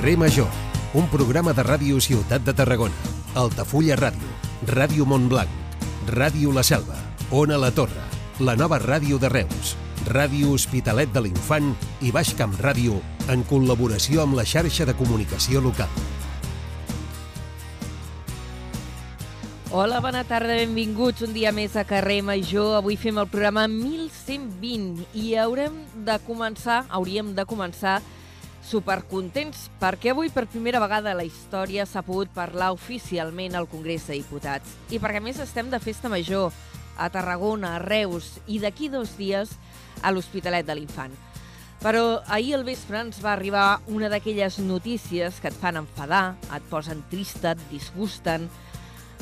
Carrer Major, un programa de ràdio Ciutat de Tarragona, Altafulla Ràdio, Ràdio Montblanc, Ràdio La Selva, Ona La Torre, la nova ràdio de Reus, Ràdio Hospitalet de l'Infant i Baix Camp Ràdio en col·laboració amb la xarxa de comunicació local. Hola, bona tarda, benvinguts un dia més a Carrer Major. Avui fem el programa 1120 i haurem de començar, hauríem de començar supercontents perquè avui per primera vegada a la història s'ha pogut parlar oficialment al Congrés de Diputats i perquè més estem de festa major a Tarragona, a Reus i d'aquí dos dies a l'Hospitalet de l'Infant. Però ahir al vespre ens va arribar una d'aquelles notícies que et fan enfadar, et posen trista, et disgusten,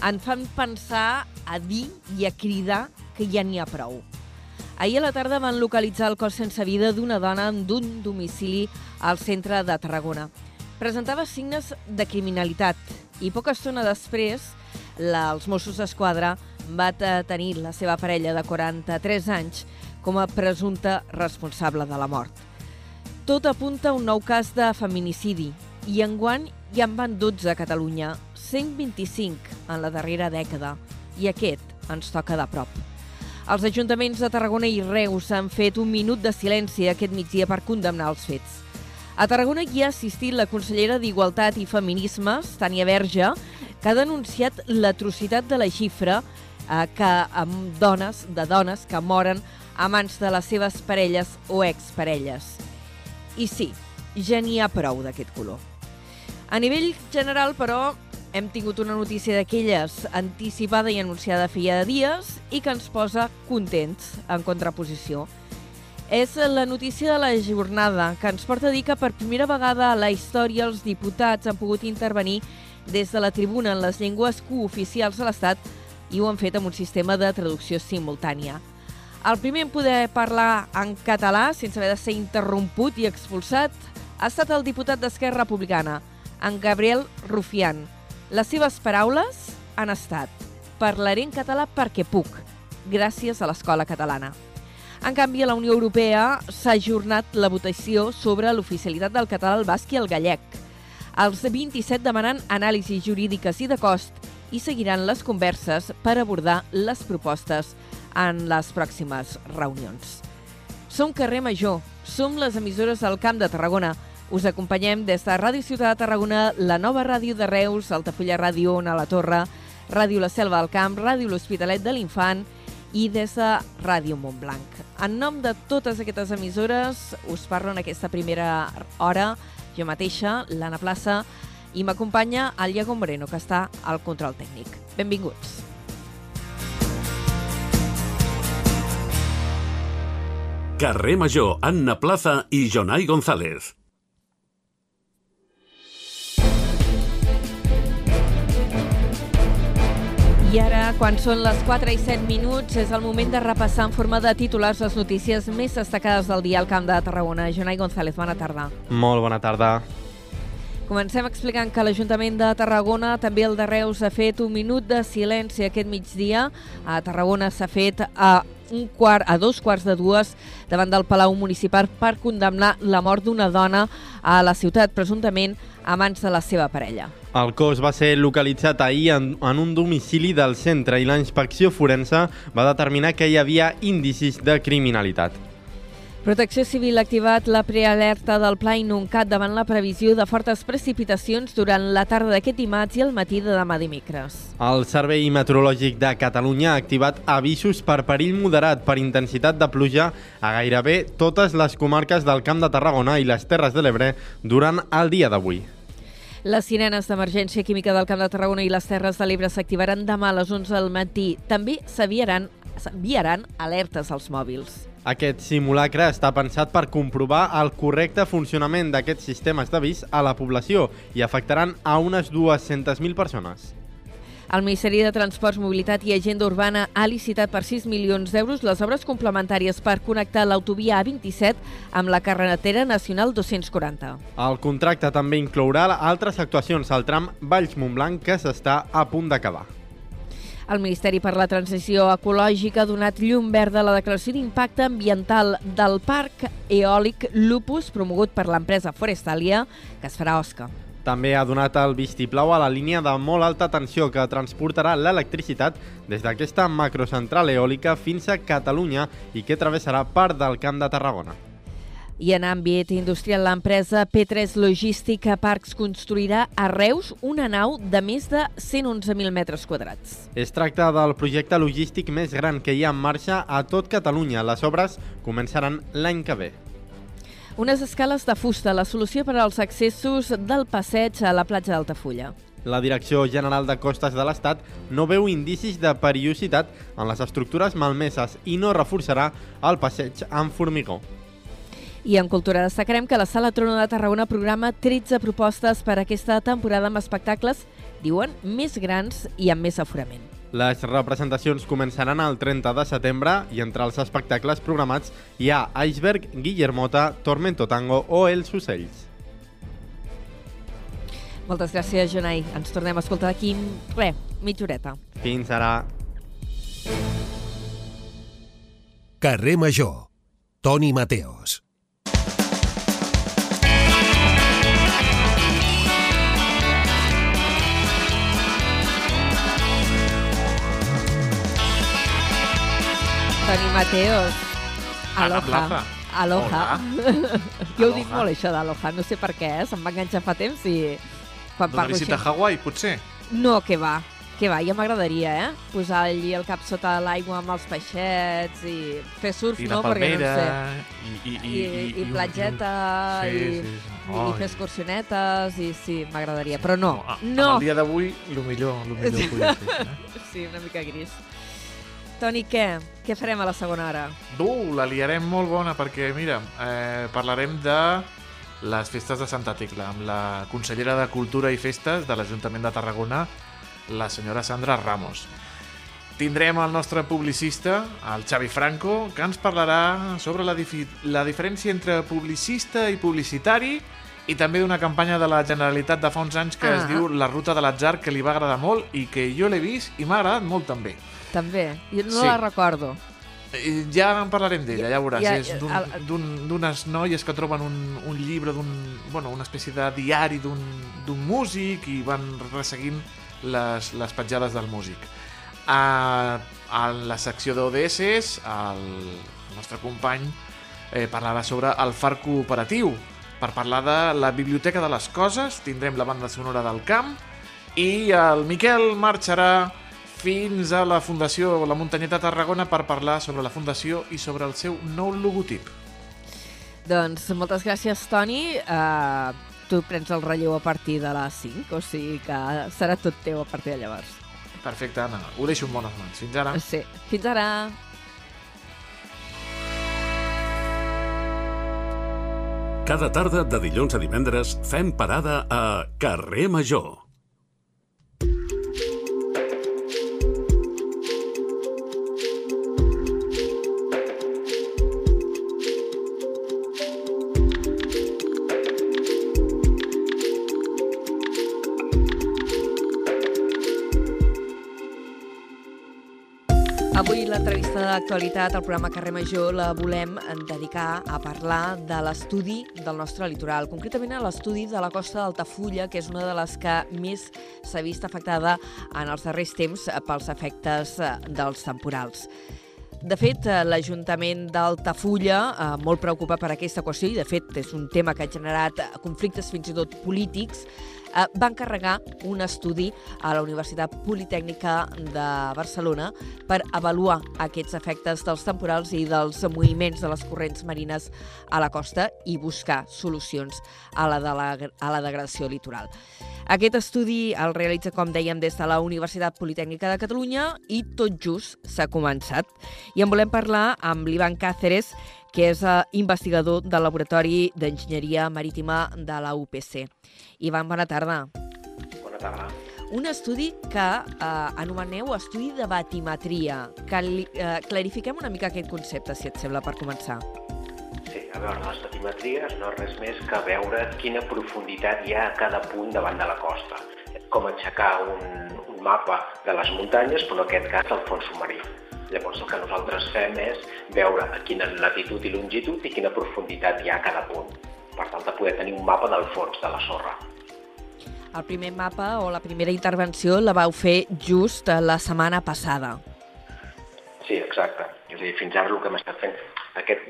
en fan pensar a dir i a cridar que ja n'hi ha prou. Ahir a la tarda van localitzar el cos sense vida d'una dona d'un domicili al centre de Tarragona. Presentava signes de criminalitat i poca estona després la, els Mossos d'Esquadra va tenir la seva parella de 43 anys com a presumpte responsable de la mort. Tot apunta a un nou cas de feminicidi i enguany ja en van 12 a Catalunya, 125 en la darrera dècada, i aquest ens toca de prop. Els ajuntaments de Tarragona i Reus han fet un minut de silenci aquest migdia per condemnar els fets. A Tarragona hi ha assistit la consellera d'Igualtat i Feminismes, Tània Verge, que ha denunciat l'atrocitat de la xifra eh, que amb dones, de dones que moren a mans de les seves parelles o exparelles. I sí, ja n'hi ha prou d'aquest color. A nivell general, però, hem tingut una notícia d'aquelles anticipada i anunciada feia dies i que ens posa contents en contraposició. És la notícia de la jornada que ens porta a dir que per primera vegada a la història els diputats han pogut intervenir des de la tribuna en les llengües cooficials de l'Estat i ho han fet amb un sistema de traducció simultània. El primer en poder parlar en català sense haver de ser interromput i expulsat ha estat el diputat d'Esquerra Republicana, en Gabriel Rufián. Les seves paraules han estat «Parlaré en català perquè puc, gràcies a l'escola catalana». En canvi, a la Unió Europea s'ha ajornat la votació sobre l'oficialitat del català, el basc i el gallec. Els 27 demanen anàlisis jurídiques i de cost i seguiran les converses per abordar les propostes en les pròximes reunions. Som carrer Major, som les emissores del Camp de Tarragona. Us acompanyem des de Ràdio Ciutat de Tarragona, la nova ràdio de Reus, Altafulla Ràdio, Ona la Torre, Ràdio La Selva del Camp, Ràdio L'Hospitalet de l'Infant i des de Ràdio Montblanc. En nom de totes aquestes emissores us parlo en aquesta primera hora jo mateixa, l'Anna Plaça, i m'acompanya el Iago Moreno, que està al control tècnic. Benvinguts. Carrer Major, Anna Plaza i Jonai González. I ara, quan són les 4 i 7 minuts, és el moment de repassar en forma de titulars les notícies més destacades del dia al Camp de Tarragona. Jonai González, bona tarda. Molt bona tarda. Comencem explicant que l'Ajuntament de Tarragona, també el de Reus, ha fet un minut de silenci aquest migdia. A Tarragona s'ha fet a un quart, a dos quarts de dues davant del Palau Municipal per condemnar la mort d'una dona a la ciutat, presumptament a mans de la seva parella. El cos va ser localitzat ahir en, en un domicili del centre i la inspecció forense va determinar que hi havia indicis de criminalitat. Protecció Civil ha activat la prealerta del Pla Inuncat davant la previsió de fortes precipitacions durant la tarda d'aquest dimarts i el matí de demà dimecres. El Servei Meteorològic de Catalunya ha activat avisos per perill moderat per intensitat de pluja a gairebé totes les comarques del Camp de Tarragona i les Terres de l'Ebre durant el dia d'avui. Les sirenes d'emergència química del Camp de Tarragona i les Terres de l'Ebre s'activaran demà a les 11 del matí. També s'enviaran alertes als mòbils. Aquest simulacre està pensat per comprovar el correcte funcionament d'aquests sistemes d'avís a la població i afectaran a unes 200.000 persones. El Ministeri de Transports, Mobilitat i Agenda Urbana ha licitat per 6 milions d'euros les obres complementàries per connectar l'autovia A27 amb la carretera nacional 240. El contracte també inclourà altres actuacions al tram Valls-Montblanc que s'està a punt d'acabar. El Ministeri per la Transició Ecològica ha donat llum verda a la declaració d'impacte ambiental del parc eòlic Lupus promogut per l'empresa Forestalia, que es farà a Osca. També ha donat el vistiplau a la línia de molt alta tensió que transportarà l'electricitat des d'aquesta macrocentral eòlica fins a Catalunya i que travessarà part del Camp de Tarragona. I en àmbit industrial, l'empresa P3 Logística Parcs construirà a Reus una nau de més de 111.000 metres quadrats. Es tracta del projecte logístic més gran que hi ha en marxa a tot Catalunya. Les obres començaran l'any que ve. Unes escales de fusta, la solució per als accessos del passeig a la platja d'Altafulla. La Direcció General de Costes de l'Estat no veu indicis de perillositat en les estructures malmeses i no reforçarà el passeig amb formigó. I en cultura destacarem que la Sala Trono de Tarragona programa 13 propostes per aquesta temporada amb espectacles, diuen, més grans i amb més aforament. Les representacions començaran el 30 de setembre i entre els espectacles programats hi ha Iceberg, Guillermota, Tormento Tango o Els Ocells. Moltes gràcies, Jonai. Ens tornem a escoltar d'aquí, res, mitja horeta. Fins ara. Carrer Major. Toni Mateos. Toni Mateos. Aloha. Aloha. Jo ho dic molt, això d'Aloha. No sé per què, eh? Se'm va enganxar fa temps i... Quan D'una visita a així... Hawaii, potser? No, que va. Que va, ja m'agradaria, eh? Posar allí el cap sota l'aigua amb els peixets i fer surf, I no? Perquè no palmera, sé. i, i, I, i, i un- platgeta, Sí, i, sí, sí. i, i fer excursionetes, i sí, m'agradaria. Però no, a- no. Amb el dia d'avui, el millor, el millor podria ser. Eh? Sí, una mica gris. Toni, què? Què farem a la segona hora? Du, la liarem molt bona perquè, mira, eh, parlarem de les festes de Santa Tecla amb la consellera de Cultura i Festes de l'Ajuntament de Tarragona, la senyora Sandra Ramos. Tindrem el nostre publicista, el Xavi Franco, que ens parlarà sobre la, difi la diferència entre publicista i publicitari i també d'una campanya de la Generalitat de fa uns anys que Ah. es diu La Ruta de l'Atzar, que li va agradar molt i que jo l'he vist i m'ha agradat molt també. També. Jo no Sí. la recordo. Eh, Ja en parlarem d'ella, ja veuràs. Ja, és d'un- el- d'un- d'unes noies que troben un, un llibre d'un... Bueno, una espècie de diari d'un d'un músic i van resseguint les, les petjades del músic. A, a la secció d'ODS, el, el nostre company eh, parlarà sobre el far cooperatiu. Per parlar de la Biblioteca de les Coses, tindrem la banda sonora del camp i el Miquel marxarà fins a la Fundació La Muntanyeta Tarragona per parlar sobre la Fundació i sobre el seu nou logotip. Doncs moltes gràcies, Toni. Uh, tu prens el relleu a partir de les 5, o sigui que serà tot teu a partir de llavors. Perfecte, Anna. Ho deixo en bones mans. Fins ara. Sí. Fins ara. Cada tarda de dilluns a divendres fem parada a Carrer Major. L'entrevista d'actualitat al programa Carrer Major la volem dedicar a parlar de l'estudi del nostre litoral, concretament a l'estudi de la costa d'Altafulla, que és una de les que més s'ha vist afectada en els darrers temps pels efectes eh, dels temporals. De fet, eh, l'Ajuntament d'Altafulla, eh, molt preocupat per aquesta qüestió, i de fet és un tema que ha generat conflictes fins i tot polítics, eh, va encarregar un estudi a la Universitat Politècnica de Barcelona per avaluar aquests efectes dels temporals i dels moviments de les corrents marines a la costa i buscar solucions a la, de la, a la degradació litoral. Aquest estudi el realitza, com dèiem, des de la Universitat Politècnica de Catalunya i tot just s'ha començat. I en volem parlar amb l'Ivan Cáceres, que és eh, investigador del Laboratori d'Enginyeria Marítima de la UPC. Ivan, bona tarda. Bona tarda. Un estudi que eh, anomeneu estudi de batimetria. Cali eh, clarifiquem una mica aquest concepte, si et sembla, per començar. Sí, a veure, les batimetries no és res més que veure quina profunditat hi ha a cada punt davant de la costa. Com aixecar un, un mapa de les muntanyes, però en aquest cas el fons submarí. Llavors el que nosaltres fem és veure a quina latitud i longitud i quina profunditat hi ha a cada punt, per tal de poder tenir un mapa del fons de la sorra. El primer mapa o la primera intervenció la vau fer just eh, la setmana passada. Sí, exacte. És a dir, fins ara el que hem estat fent aquest,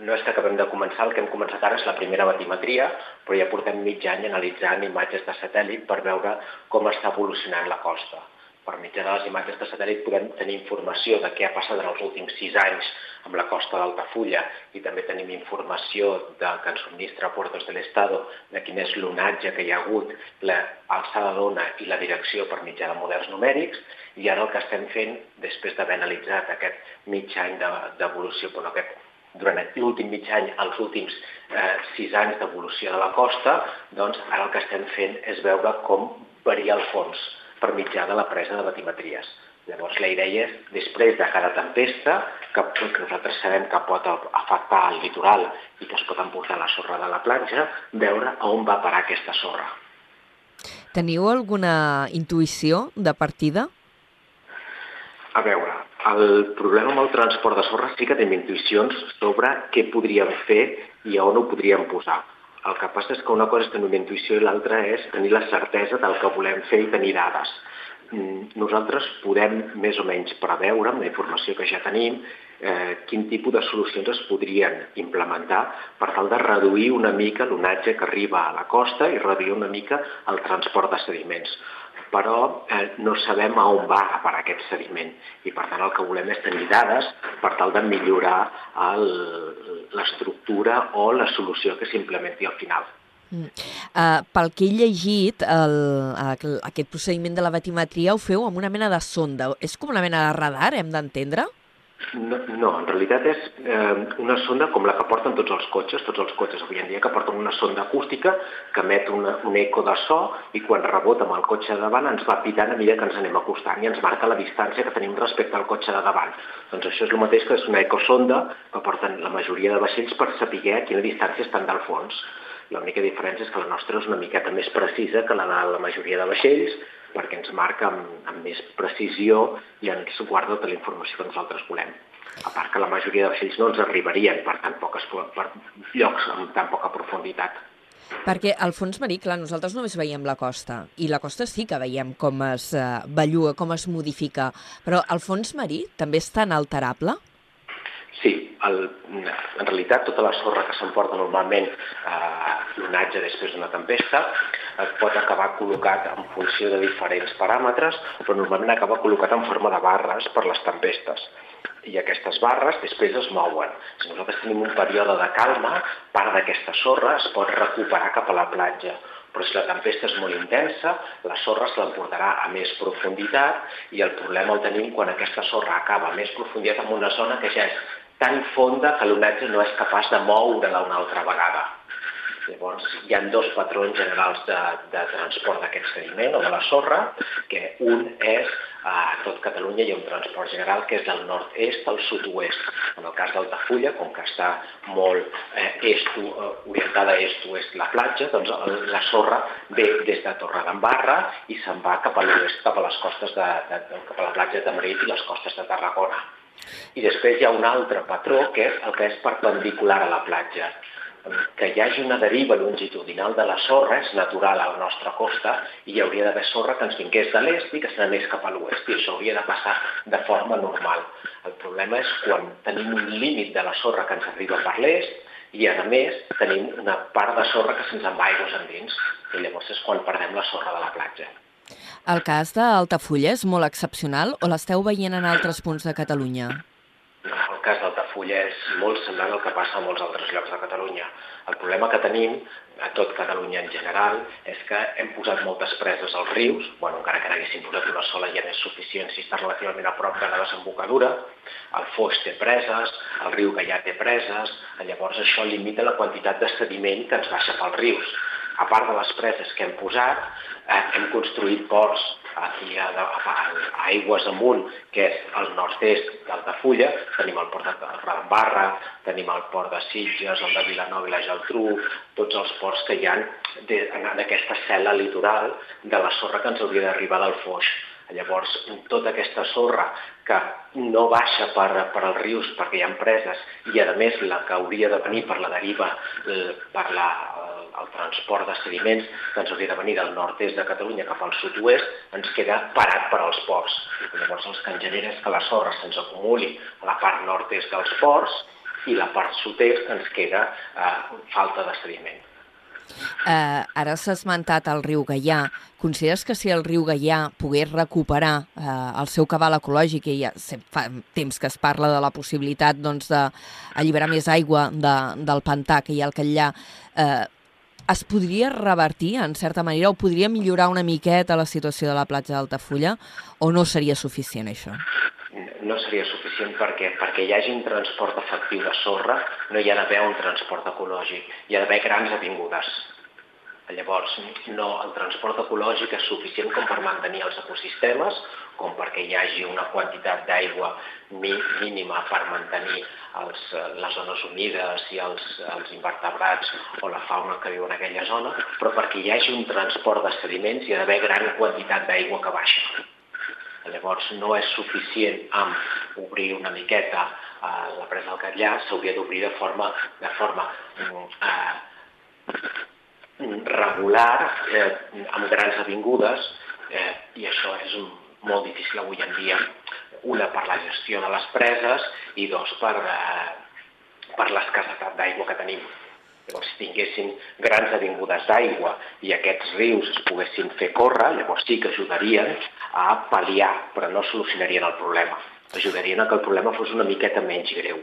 no és que acabem de començar, el que hem començat ara és la primera batimetria, però ja portem mig any analitzant imatges de satèl·lit per veure com està evolucionant la costa. Per mitjà de les imatges de satèl·lit podem tenir informació de què ha passat en els últims sis anys amb la costa d'Altafulla i també tenim informació de, que ens subministra Puertos de l'Estado de quin és l'onatge que hi ha hagut, l'alçada d'ona i la direcció per mitjà de models numèrics i ara el que estem fent, després d'haver analitzat aquest mig any d'evolució, de, aquest, durant l'últim mig any, els últims eh, sis anys d'evolució de la costa, doncs ara el que estem fent és veure com varia el fons per mitjà de la presa de batimetries. Llavors la idea és, després de cada tempesta, que, que nosaltres sabem que pot afectar el litoral i que es pot emportar la sorra de la platja, veure a on va parar aquesta sorra. Teniu alguna intuïció de partida? A veure, el problema amb el transport de sorra sí que tenim intuïcions sobre què podríem fer i a on ho podríem posar. El que passa és que una cosa és tenir una intuïció i l'altra és tenir la certesa del que volem fer i tenir dades. Mm, nosaltres podem més o menys preveure, amb la informació que ja tenim, eh, quin tipus de solucions es podrien implementar per tal de reduir una mica l'onatge que arriba a la costa i reduir una mica el transport de sediments però eh, no sabem a on va parar aquest sediment i per tant el que volem és tenir dades per tal de millorar l'estructura o la solució que s'implementi al final. Uh, pel que he llegit, el, el, aquest procediment de la batimetria ho feu amb una mena de sonda. És com una mena de radar, hem d'entendre? No, no, en realitat és eh, una sonda com la que porten tots els cotxes, tots els cotxes avui en dia, que porten una sonda acústica que emet una, un eco de so i quan rebota amb el cotxe de davant ens va pitant a mesura que ens anem acostant i ens marca la distància que tenim respecte al cotxe de davant. Doncs això és el mateix que és una ecosonda que porten la majoria de vaixells per saber a quina distància estan del fons. L'única diferència és que la nostra és una miqueta més precisa que la de la majoria de vaixells, perquè ens marca amb, amb més precisió i ens guarda tota la informació que nosaltres volem. A part que la majoria de vaixells no ens arribarien per, tan poques, per llocs amb tan poca profunditat. Perquè al fons marí, clar, nosaltres només veiem la costa, i la costa sí que veiem com es eh, com es modifica, però el fons marí també és tan alterable? Sí, el, en realitat tota la sorra que s'emporta normalment eh, l'onatge després d'una tempesta es pot acabar col·locat en funció de diferents paràmetres, però normalment acaba col·locat en forma de barres per les tempestes i aquestes barres després es mouen. Si nosaltres tenim un període de calma, part d'aquesta sorra es pot recuperar cap a la platja però si la tempesta és molt intensa, la sorra se l'emportarà a més profunditat i el problema el tenim quan aquesta sorra acaba a més profunditat en una zona que ja és tan fonda que l'onatge no és capaç de moure-la una altra vegada. Llavors, hi ha dos patrons generals de, de transport d'aquest sediment o de la sorra, que un és a tot Catalunya hi ha un transport general que és del nord-est al sud-oest. En el cas d'Altafulla, com que està molt eh, est, eh, orientada est-oest la platja, doncs la sorra ve des de Torredembarra i se'n va cap a l'oest, cap a les costes de, de, cap a la platja de Marit i les costes de Tarragona. I després hi ha un altre patró que és el que és perpendicular a la platja que hi hagi una deriva longitudinal de la sorra és natural a la nostra costa i hi hauria d'haver sorra que ens vingués de l'est i que se n'anés cap a l'oest i això hauria de passar de forma normal. El problema és quan tenim un límit de la sorra que ens arriba per l'est i a més tenim una part de sorra que se'ns en va aigües endins i llavors és quan perdem la sorra de la platja. El cas d'Altafulla és molt excepcional o l'esteu veient en altres punts de Catalunya? El cas d'Altafulla és molt semblant al que passa a molts altres llocs de Catalunya. El problema que tenim, a tot Catalunya en general, és que hem posat moltes preses als rius, bueno, encara que n'haguéssim posat una sola ja n'és suficient si està relativament a prop de la desembocadura, el Foix té preses, el riu Gaià té preses, llavors això limita la quantitat de sediment que ens baixa pels rius. A part de les preses que hem posat, hem construït ports aquí a, a, a aigües amunt, que és el nord-est d'Altafulla, tenim el port de Radembarra, tenim el port de Sitges, el de Vilanova i la Geltrú, tots els ports que hi ha d'aquesta cel·la litoral de la sorra que ens hauria d'arribar del Foix. Llavors, tota aquesta sorra que no baixa per, per als rius perquè hi ha preses i, a més, la que hauria de venir per la deriva, per la, el transport de sediments que ens hauria de venir del nord-est de Catalunya cap al sud-oest, ens queda parat per als ports. Llavors el que en genera és que la sorra se'ns acumuli a la part nord-est dels ports i la part sud-est ens queda eh, falta de sediment. Eh, ara s'ha esmentat el riu Gaià. Consideres que si el riu Gaià pogués recuperar eh, el seu cabal ecològic, i ja fa temps que es parla de la possibilitat doncs, d'alliberar més aigua de, del pantà que hi ha al Catllà, eh, es podria revertir, en certa manera, o podria millorar una miqueta la situació de la platja d'Altafulla, o no seria suficient això? No seria suficient perquè perquè hi hagi un transport efectiu de sorra no hi ha d'haver un transport ecològic, hi ha d'haver grans avingudes. Llavors, no, el transport ecològic és suficient com per mantenir els ecosistemes, com perquè hi hagi una quantitat d'aigua mínima per mantenir els, les zones humides i els, els invertebrats o la fauna que viu en aquella zona, però perquè hi hagi un transport de sediments hi ha d'haver gran quantitat d'aigua que baixa. Llavors no és suficient amb obrir una miqueta eh, la presa del Catllà, s'hauria d'obrir de forma, de forma mm, eh, regular, eh, amb grans avingudes, eh, i això és molt difícil avui en dia. Una per la gestió de les preses i dos per, eh, per l'escassetat d'aigua que tenim. Llavors, si tinguéssim grans avingudes d'aigua i aquests rius es poguessin fer córrer, llavors sí que ajudarien a pal·liar, però no solucionarien el problema. Ajudarien a que el problema fos una miqueta menys greu.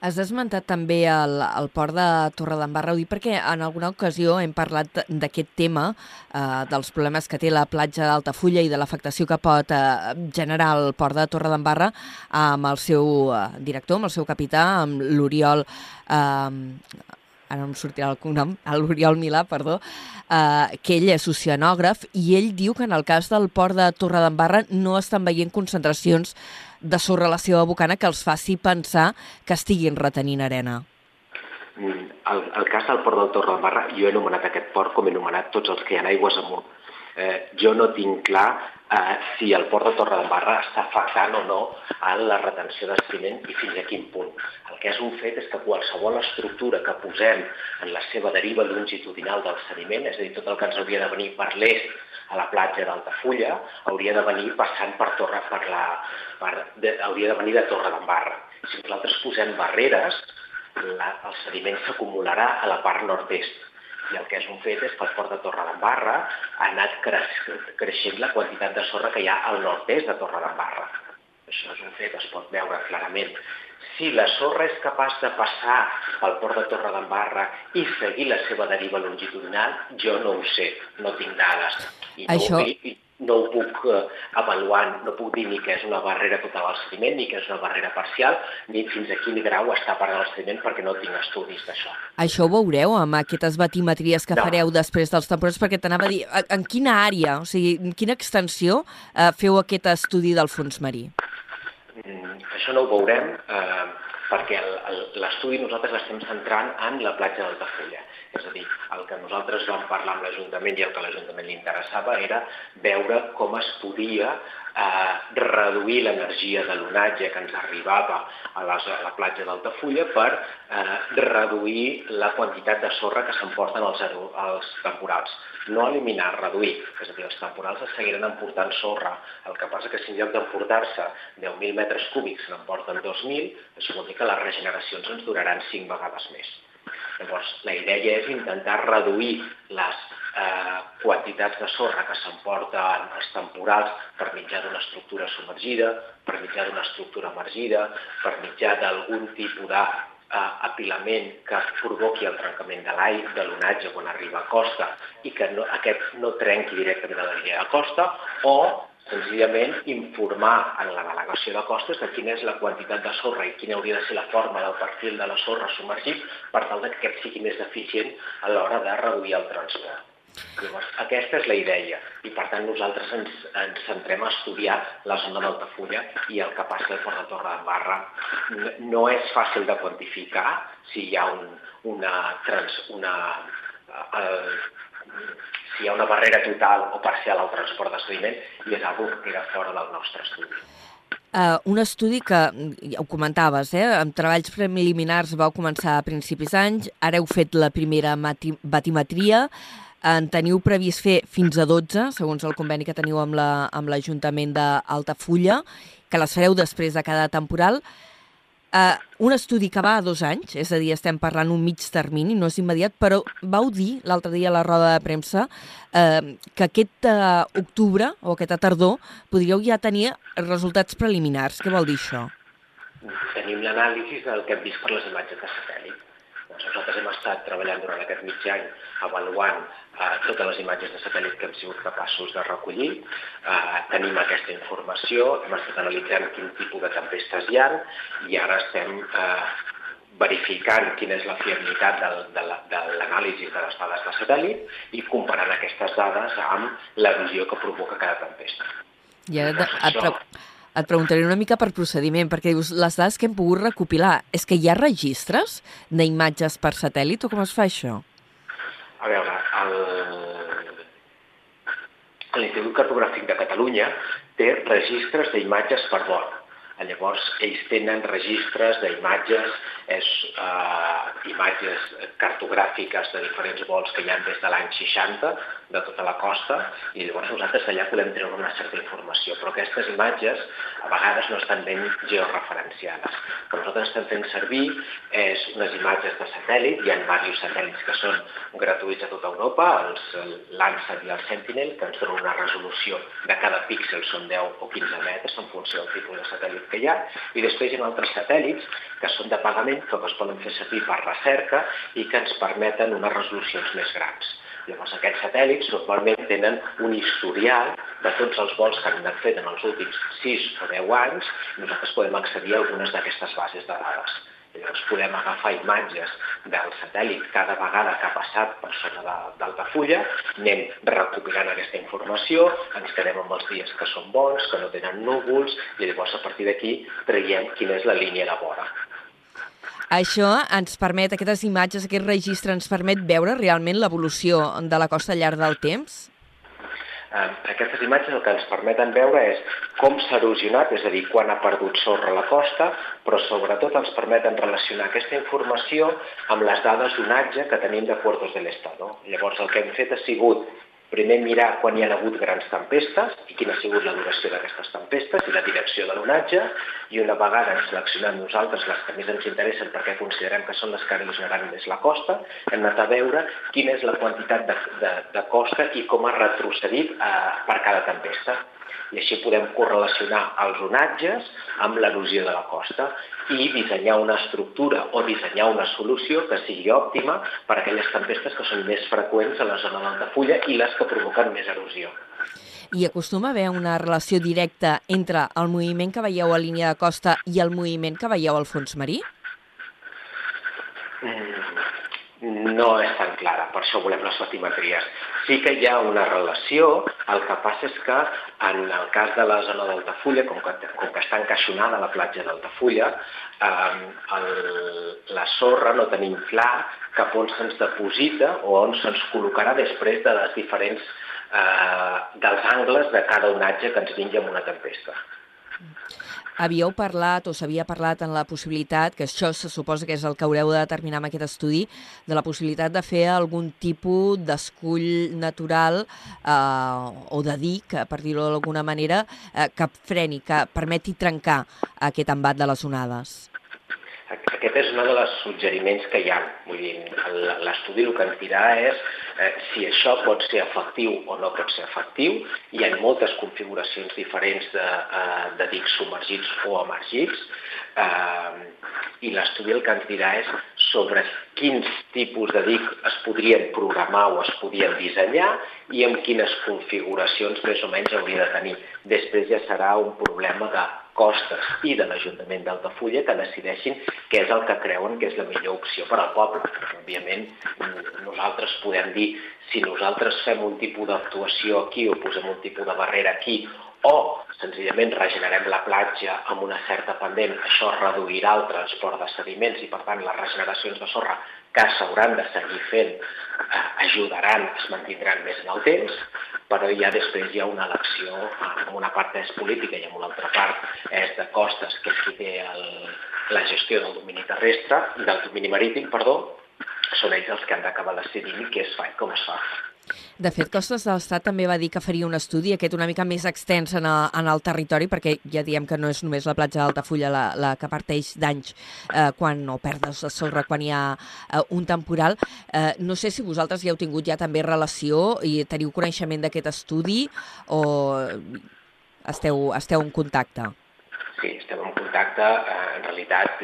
Has esmentat també el, el port de Torredembarra, ho dic perquè en alguna ocasió hem parlat d'aquest tema, eh, dels problemes que té la platja d'Altafulla i de l'afectació que pot eh, generar el port de Torredembarra amb el seu eh, director, amb el seu capità, amb l'Oriol... Eh, ara em sortirà el cognom, l'Oriol Milà, perdó, eh, que ell és oceanògraf i ell diu que en el cas del port de Torredembarra no estan veient concentracions de la seva bocana que els faci pensar que estiguin retenint arena? Mm, el, el cas del port del Torredembarra, jo he anomenat aquest port com he anomenat tots els que hi ha aigües amunt. Eh, jo no tinc clar eh, si el port de Torredembarra està afectant o no a la retenció de sediment i fins a quin punt. El que és un fet és que qualsevol estructura que posem en la seva deriva longitudinal del sediment, és a dir, tot el que ens hauria de venir per l'est a la platja d'Altafulla hauria de venir passant per Torre, per la, per, de, hauria de venir de Torre d'Embarra. Si nosaltres posem barreres, la, el sediment s'acumularà a la part nord-est. I el que és un fet és que el port de Torre d'Embarra ha anat creix, creixent la quantitat de sorra que hi ha al nord-est de Torre d'Embarra. Això és un fet, es pot veure clarament. Si la sorra és capaç de passar pel port de Torredembarra i seguir la seva deriva longitudinal, jo no ho sé, no tinc dades. I no, Això... i, no ho puc uh, avaluar, no puc dir ni que és una barrera total al sediment, ni que és una barrera parcial, ni fins a quin grau està parant el sediment, perquè no tinc estudis d'això. Això ho veureu amb aquestes batimetries que no. fareu després dels temporals, perquè t'anava a dir, en quina àrea, o sigui, en quina extensió uh, feu aquest estudi del fons marí? Mm, això no ho veurem eh, perquè l'estudi nosaltres l'estem centrant en la platja d'Altafulla. És a dir, el que nosaltres vam parlar amb l'Ajuntament i el que l'Ajuntament li interessava era veure com es podia eh, reduir l'energia de l'onatge que ens arribava a, les, a la platja d'Altafulla per eh, reduir la quantitat de sorra que s'emporten els, els temporals. No eliminar, reduir. És a dir, els temporals es seguiran emportant sorra. El que passa que si en lloc d'emportar-se 10.000 metres cúbics n'emporten 2.000, això vol dir que les regeneracions ens duraran 5 vegades més. Llavors, la idea és intentar reduir les eh, quantitats de sorra que s'emporten els temporals per mitjà d'una estructura submergida, per mitjà d'una estructura emergida, per mitjà d'algun tipus de eh, apilament que provoqui el trencament de l'aire, de l'onatge quan arriba a costa i que no, aquest no trenqui directament a la línia de costa, o senzillament informar en la delegació de costes de quina és la quantitat de sorra i quina hauria de ser la forma del perfil de la sorra submergit per tal que aquest sigui més eficient a l'hora de reduir el transport. Llavors, aquesta és la idea i per tant nosaltres ens, ens centrem a estudiar la zona d'Altafulla i el que passa Port de Torre de Barra. No és fàcil de quantificar si hi ha un, una, trans, una, el, si hi ha una barrera total o parcial al transport de i és una que queda fora del nostre estudi. Uh, un estudi que, ja ho comentaves, eh, amb treballs preliminars vau començar a principis d'anys, ara heu fet la primera batimetria, en teniu previst fer fins a 12, segons el conveni que teniu amb l'Ajuntament la, d'Altafulla, que les fareu després de cada temporal. Uh, un estudi que va a dos anys, és a dir, estem parlant un mig termini, no és immediat, però vau dir l'altre dia a la roda de premsa uh, que aquest uh, octubre o aquesta tardor podríeu ja tenir resultats preliminars. Què vol dir això? Tenim l'anàlisi del que hem vist per les imatges de satèl·lit. Doncs nosaltres hem estat treballant durant aquest mig any avaluant eh, totes les imatges de satèl·lit que hem sigut capaços de recollir. Eh, tenim aquesta informació, hem estat analitzant quin tipus de tempestes hi ha i ara estem eh, verificant quina és la fiabilitat del, de l'anàlisi de les dades de satèl·lit i comparant aquestes dades amb l'erosió que provoca cada tempesta. I ara et, pre et preguntaré una mica per procediment, perquè dius, les dades que hem pogut recopilar, és que hi ha registres d'imatges per satèl·lit o com es fa això? A veure, l'Institut Cartogràfic de Catalunya té registres d'imatges per vol. Llavors, ells tenen registres d'imatges, és, eh, imatges cartogràfiques de diferents vols que hi ha des de l'any 60, de tota la costa, i llavors nosaltres allà podem treure una certa informació. Però aquestes imatges a vegades no estan ben georreferenciades. El que nosaltres estem fent servir és unes imatges de satèl·lit, hi ha diversos satèl·lits que són gratuïts a tota Europa, els Landsat i el Sentinel, que ens donen una resolució de cada píxel, són 10 o 15 metres en funció del tipus de satèl·lit que hi ha, i després hi ha altres satèl·lits que són de pagament, que es poden fer servir per recerca i que ens permeten unes resolucions més grans. Llavors, aquests satèl·lits normalment tenen un historial de tots els vols que han anat fet en els últims 6 o 10 anys i nosaltres podem accedir a algunes d'aquestes bases de dades. Llavors podem agafar imatges del satèl·lit cada vegada que ha passat per sota d'Altafulla, anem recopilant aquesta informació, ens quedem amb els dies que són bons, que no tenen núvols, i llavors a partir d'aquí traiem quina és la línia de vora. Això ens permet, aquestes imatges, aquest registre, ens permet veure realment l'evolució de la costa al llarg del temps? Eh, aquestes imatges el que ens permeten veure és com s'ha erosionat, és a dir, quan ha perdut sorra la costa, però sobretot ens permeten relacionar aquesta informació amb les dades d'onatge que tenim de Puertos del Estado. Llavors el que hem fet ha sigut primer mirar quan hi ha hagut grans tempestes i quina ha sigut la duració d'aquestes tempestes i la direcció de l'onatge i una vegada hem seleccionat nosaltres les que més ens interessen perquè considerem que són les que erosionaran més la costa, hem anat a veure quina és la quantitat de, de, de costa i com ha retrocedit eh, per cada tempesta i així podem correlacionar els onatges amb l'erosió de la costa i dissenyar una estructura o dissenyar una solució que sigui òptima per a aquelles tempestes que són més freqüents a la zona d'Altafulla i les que provoquen més erosió. I acostuma a haver una relació directa entre el moviment que veieu a línia de costa i el moviment que veieu al fons marí? Mm, no és tan clara, per això volem les batimetries sí que hi ha una relació, el que passa és que en el cas de la zona d'Altafulla, com, que, com que està encaixonada la platja d'Altafulla, eh, el, la sorra no tenim clar cap on se'ns deposita o on se'ns col·locarà després de les diferents eh, dels angles de cada onatge que ens vingui amb una tempesta havíeu parlat o s'havia parlat en la possibilitat, que això se suposa que és el que haureu de determinar amb aquest estudi, de la possibilitat de fer algun tipus d'escull natural eh, o de dic, per dir-ho d'alguna manera, eh, que freni, que permeti trencar aquest embat de les onades. Aquest és un dels suggeriments que hi ha. Vull dir, l'estudi el que ens dirà és eh, si això pot ser efectiu o no pot ser efectiu. Hi ha moltes configuracions diferents de, eh, de dics submergits o emergits eh, i l'estudi el que ens dirà és sobre quins tipus de dic es podrien programar o es podrien dissenyar i amb quines configuracions més o menys hauria de tenir. Després ja serà un problema de Costes i de l'Ajuntament d'Altafulla que decideixin què és el que creuen que és la millor opció per al poble. Òbviament, nosaltres podem dir si nosaltres fem un tipus d'actuació aquí o posem un tipus de barrera aquí o senzillament regenerem la platja amb una certa pendent, això reduirà el transport de sediments i per tant les regeneracions de sorra que s'hauran de seguir fent eh, ajudaran, es mantindran més en el temps, però ja després hi ha una elecció, en una part és política i en una altra part és de costes, que és qui té el, la gestió del domini terrestre, del domini marítim, perdó, són ells els que han d'acabar decidint què es fa i com es fa. De fet, Costes de l'Estat també va dir que faria un estudi, aquest una mica més extens en el, en el territori, perquè ja diem que no és només la platja d'Altafulla la, la que parteix danys eh, quan, o perdes de sorra quan hi ha eh, un temporal. Eh, no sé si vosaltres ja heu tingut ja també relació i teniu coneixement d'aquest estudi o esteu, esteu en contacte? Sí, estem en contacte. Eh, en realitat,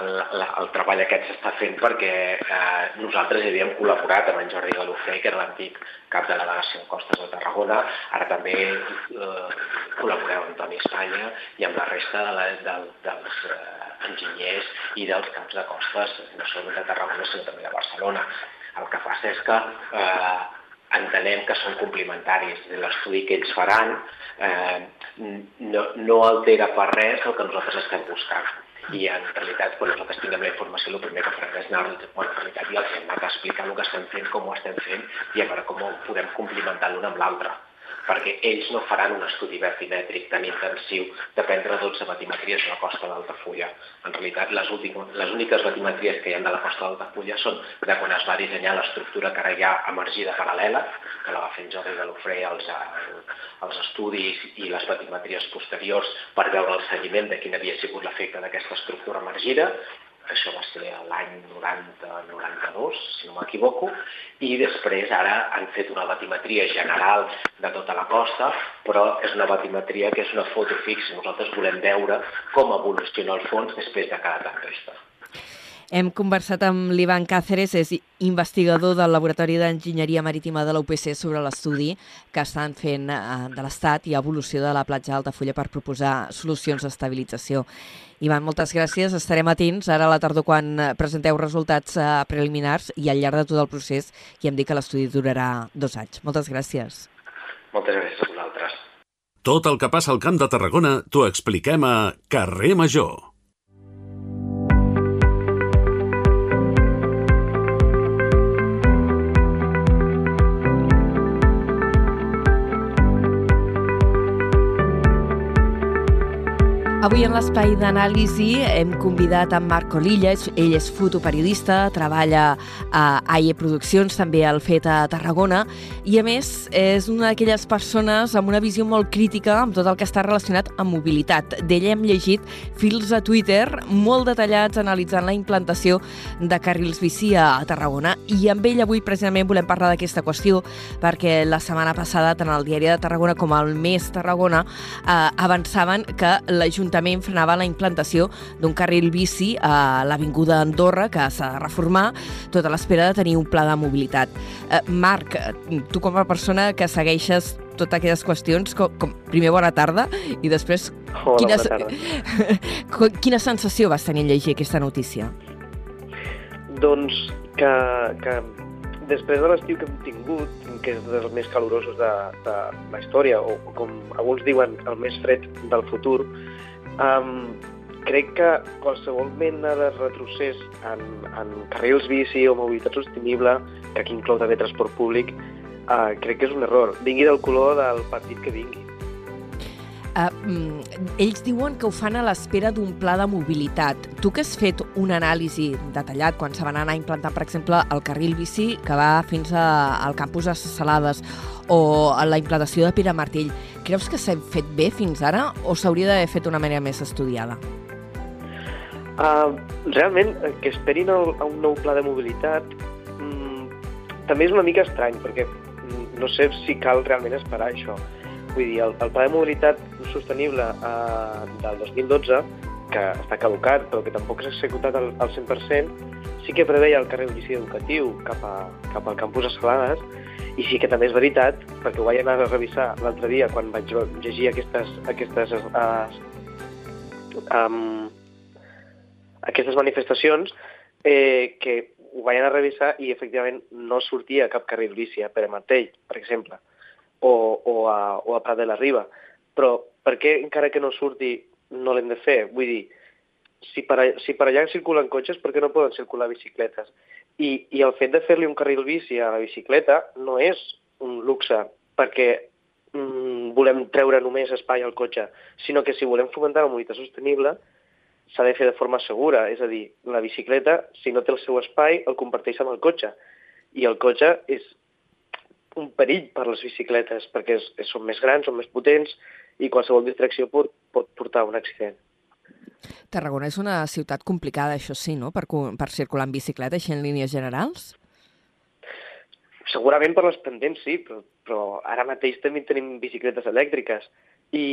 el, el treball aquest s'està fent perquè eh, nosaltres hi havíem col·laborat amb en Jordi Galofré, que era l'antic cap de la delegació de Costes de Tarragona, ara també eh, col·laborem amb Toni Espanya i amb la resta de la, de, dels eh, enginyers i dels caps de costes, no solament de Tarragona, sinó també de Barcelona. El que passa és que eh, entenem que són complementaris. L'estudi que ells faran eh, no, no altera per res el que nosaltres estem buscant i en realitat quan nosaltres tinguem la informació el primer que farem és anar bueno, en realitat ja els hem anat a explicar el que estem fent, com ho estem fent i a veure com ho podem complementar l'un amb l'altre perquè ells no faran un estudi vertimètric tan intensiu de prendre 12 batimetries de la costa d'Altafulla. En realitat, les, últimes, les úniques batimetries que hi ha de la costa d'Altafulla són de quan es va dissenyar l'estructura que ara hi ha emergida paral·lela, que la va fer en Jordi de l'Ofré als, als estudis i les batimetries posteriors per veure el seguiment de quin havia sigut l'efecte d'aquesta estructura emergida, això va ser l'any 90-92, si no m'equivoco, i després ara han fet una batimetria general de tota la costa, però és una batimetria que és una foto fixa. Nosaltres volem veure com evoluciona el fons després de cada tempesta. Hem conversat amb l'Ivan Cáceres, és investigador del Laboratori d'Enginyeria Marítima de l'UPC sobre l'estudi que estan fent eh, de l'Estat i evolució de la platja d'Altafulla per proposar solucions d'estabilització. Ivan, moltes gràcies. Estarem atents ara a la tardor quan presenteu resultats eh, preliminars i al llarg de tot el procés i hem dit que l'estudi durarà dos anys. Moltes gràcies. Moltes gràcies a vosaltres. Tot el que passa al Camp de Tarragona t'ho expliquem a Carrer Major. Avui en l'espai d'anàlisi hem convidat en Marc Olilla, ell és fotoperiodista, treballa a AIE Produccions, també al FET a Tarragona, i a més és una d'aquelles persones amb una visió molt crítica amb tot el que està relacionat amb mobilitat. D'ell hem llegit fils a Twitter molt detallats analitzant la implantació de carrils bici a Tarragona, i amb ell avui precisament volem parlar d'aquesta qüestió, perquè la setmana passada tant el Diari de Tarragona com el Més Tarragona eh, avançaven que l'Ajuntament l'Ajuntament frenava la implantació d'un carril bici a l'Avinguda Andorra, que s'ha de reformar, tot a l'espera de tenir un pla de mobilitat. Eh, Marc, tu com a persona que segueixes totes aquestes qüestions, com, com, primer bona tarda i després Hola, quina, bona tarda. quina sensació vas tenir en llegir aquesta notícia? Doncs que, que després de l'estiu que hem tingut, que és dels més calorosos de, de la història, o com alguns diuen, el més fred del futur, Um, crec que qualsevol mena de retrocés en, en carrils bici o mobilitat sostenible, que aquí inclou també transport públic, uh, crec que és un error. Vingui del color del partit que vingui. Uh, ells diuen que ho fan a l'espera d'un pla de mobilitat. Tu que has fet un anàlisi detallat quan se van anar a implantar, per exemple, el carril bici que va fins a, al campus de Salades o a la implantació de Pere Martell, creus que s'ha fet bé fins ara o s'hauria d'haver fet una manera més estudiada? Uh, realment, que esperin el, a un nou pla de mobilitat mm, també és una mica estrany, perquè mm, no sé si cal realment esperar això. Vull dir, el, el Pla de Mobilitat Sostenible eh, del 2012, que està caducat però que tampoc s'ha executat al, al 100%, sí que preveia el carrer bici educatiu cap, a, cap al campus de Salades i sí que també és veritat, perquè ho vaig anar a revisar l'altre dia quan vaig llegir aquestes, aquestes, uh, um, aquestes manifestacions, eh, que ho vaig anar a revisar i efectivament no sortia cap carril bici a Martell, per exemple o, o, a, o a Prat de la Riba. Però per què, encara que no surti, no l'hem de fer? Vull dir, si per, si per allà circulen cotxes, per què no poden circular bicicletes? I, i el fet de fer-li un carril bici a la bicicleta no és un luxe perquè mm, volem treure només espai al cotxe, sinó que si volem fomentar la mobilitat sostenible s'ha de fer de forma segura, és a dir, la bicicleta, si no té el seu espai, el comparteix amb el cotxe. I el cotxe és un perill per les bicicletes, perquè és, és, són més grans, són més potents, i qualsevol distracció pot, pot portar a un accident. Tarragona és una ciutat complicada, això sí, no?, per, per circular en bicicleta, així en línies generals? Segurament per les pendents sí, però, però ara mateix també tenim bicicletes elèctriques i,